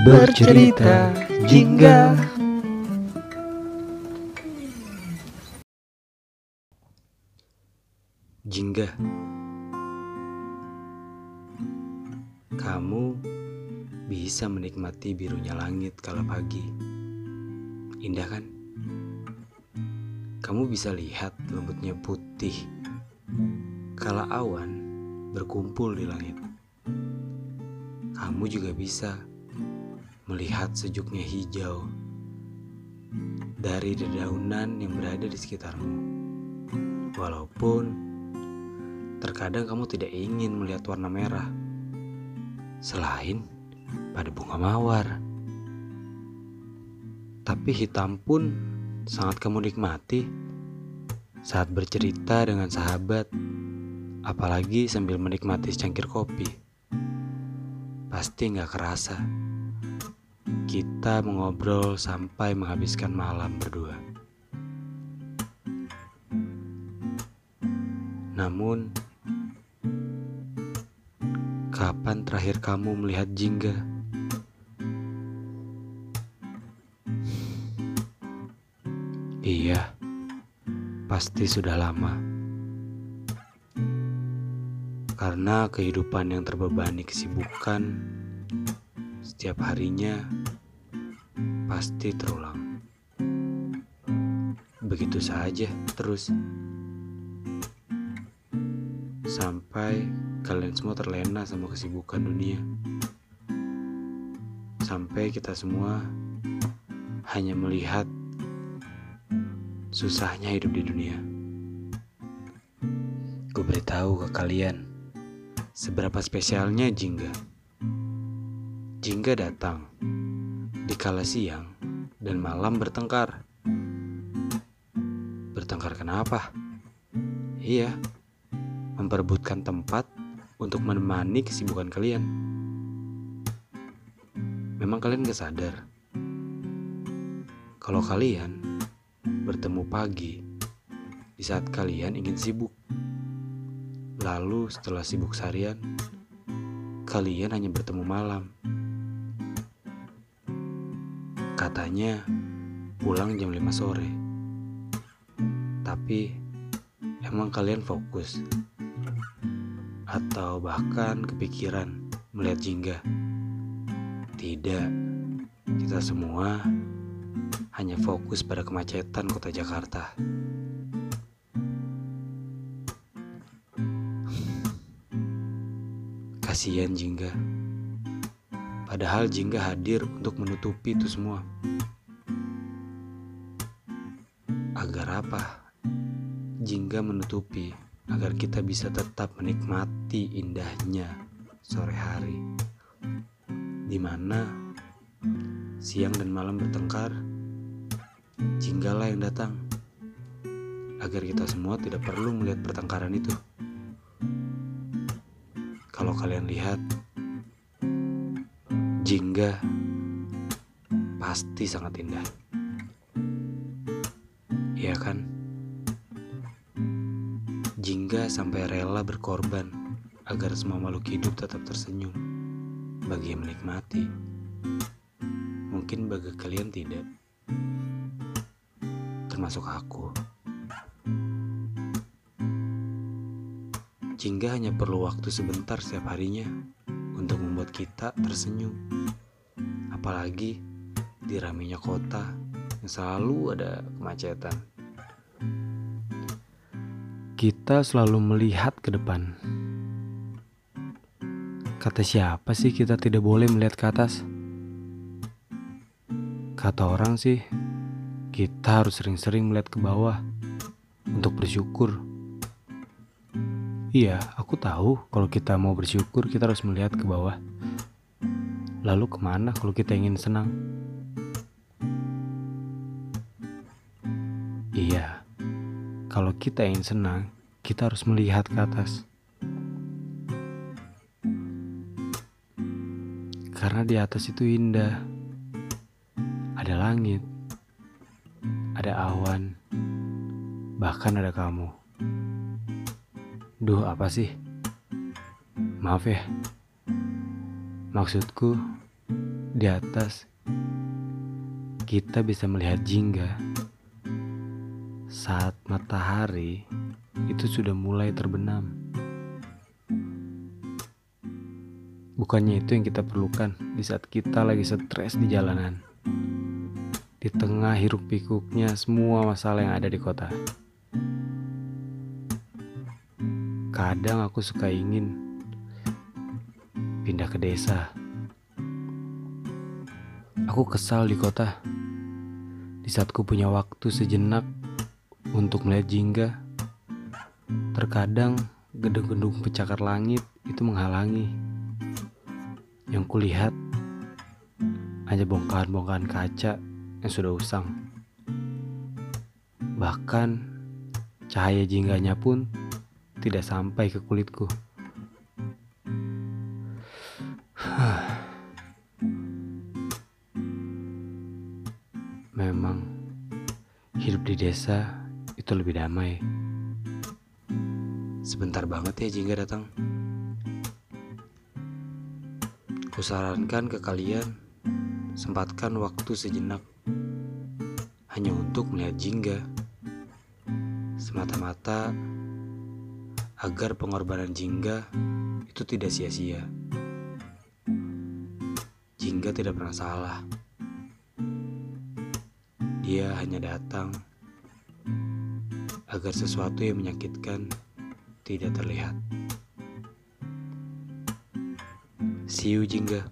Bercerita Jingga. Jingga. Kamu bisa menikmati birunya langit kala pagi. Indah kan? Kamu bisa lihat lembutnya putih Kala awan berkumpul di langit. Kamu juga bisa melihat sejuknya hijau dari dedaunan yang berada di sekitarmu. Walaupun terkadang kamu tidak ingin melihat warna merah, selain pada bunga mawar. Tapi hitam pun sangat kamu nikmati saat bercerita dengan sahabat, apalagi sambil menikmati secangkir kopi. Pasti nggak kerasa kita mengobrol sampai menghabiskan malam berdua. Namun, kapan terakhir kamu melihat jingga? Iya, pasti sudah lama. Karena kehidupan yang terbebani kesibukan setiap harinya pasti terulang. Begitu saja terus. Sampai kalian semua terlena sama kesibukan dunia. Sampai kita semua hanya melihat susahnya hidup di dunia. Gue beritahu ke kalian seberapa spesialnya Jingga. Jingga datang di kala siang dan malam bertengkar. Bertengkar kenapa? Iya, memperebutkan tempat untuk menemani kesibukan kalian. Memang kalian gak sadar kalau kalian bertemu pagi di saat kalian ingin sibuk. Lalu setelah sibuk seharian, kalian hanya bertemu malam. Katanya pulang jam 5 sore. Tapi emang kalian fokus atau bahkan kepikiran melihat jingga? Tidak. Kita semua hanya fokus pada kemacetan kota Jakarta. Kasihan Jingga. Padahal Jingga hadir untuk menutupi itu semua. Agar apa? Jingga menutupi agar kita bisa tetap menikmati indahnya sore hari. Di mana siang dan malam bertengkar, Jinggalah yang datang agar kita semua tidak perlu melihat pertengkaran itu. Kalau kalian lihat, Jingga pasti sangat indah. Iya kan? Jingga sampai rela berkorban agar semua makhluk hidup tetap tersenyum bagi yang menikmati. Mungkin bagi kalian tidak termasuk aku. Jingga hanya perlu waktu sebentar setiap harinya untuk membuat kita tersenyum. Apalagi di raminya kota yang selalu ada kemacetan. Kita selalu melihat ke depan. Kata siapa sih kita tidak boleh melihat ke atas? Kata orang sih, kita harus sering-sering melihat ke bawah untuk bersyukur. Iya, aku tahu kalau kita mau bersyukur kita harus melihat ke bawah. Lalu ke mana kalau kita ingin senang? Iya, kalau kita ingin senang, kita harus melihat ke atas. Karena di atas itu indah. Ada langit, ada awan, bahkan ada kamu. Duh, apa sih? Maaf ya. Maksudku, Di atas, kita bisa melihat jingga saat matahari itu sudah mulai terbenam. Bukannya itu yang kita perlukan di saat kita lagi stres di jalanan. Di tengah hiruk pikuknya semua masalah yang ada di kota. Kadang aku suka ingin pindah ke desa. Aku kesal di kota. Di saat ku punya waktu sejenak untuk melihat jingga, terkadang gedung-gedung pencakar langit itu menghalangi. Yang kulihat hanya bongkahan-bongkahan kaca yang sudah usang. Bahkan cahaya jingganya pun tidak sampai ke kulitku. Memang hidup di desa itu lebih damai. Sebentar banget ya jingga datang. Kusarankan ke kalian sempatkan waktu sejenak hanya untuk melihat jingga. Semata-mata agar pengorbanan jingga itu tidak sia-sia. Jingga tidak pernah salah. Dia hanya datang agar sesuatu yang menyakitkan tidak terlihat. See you, Jingga.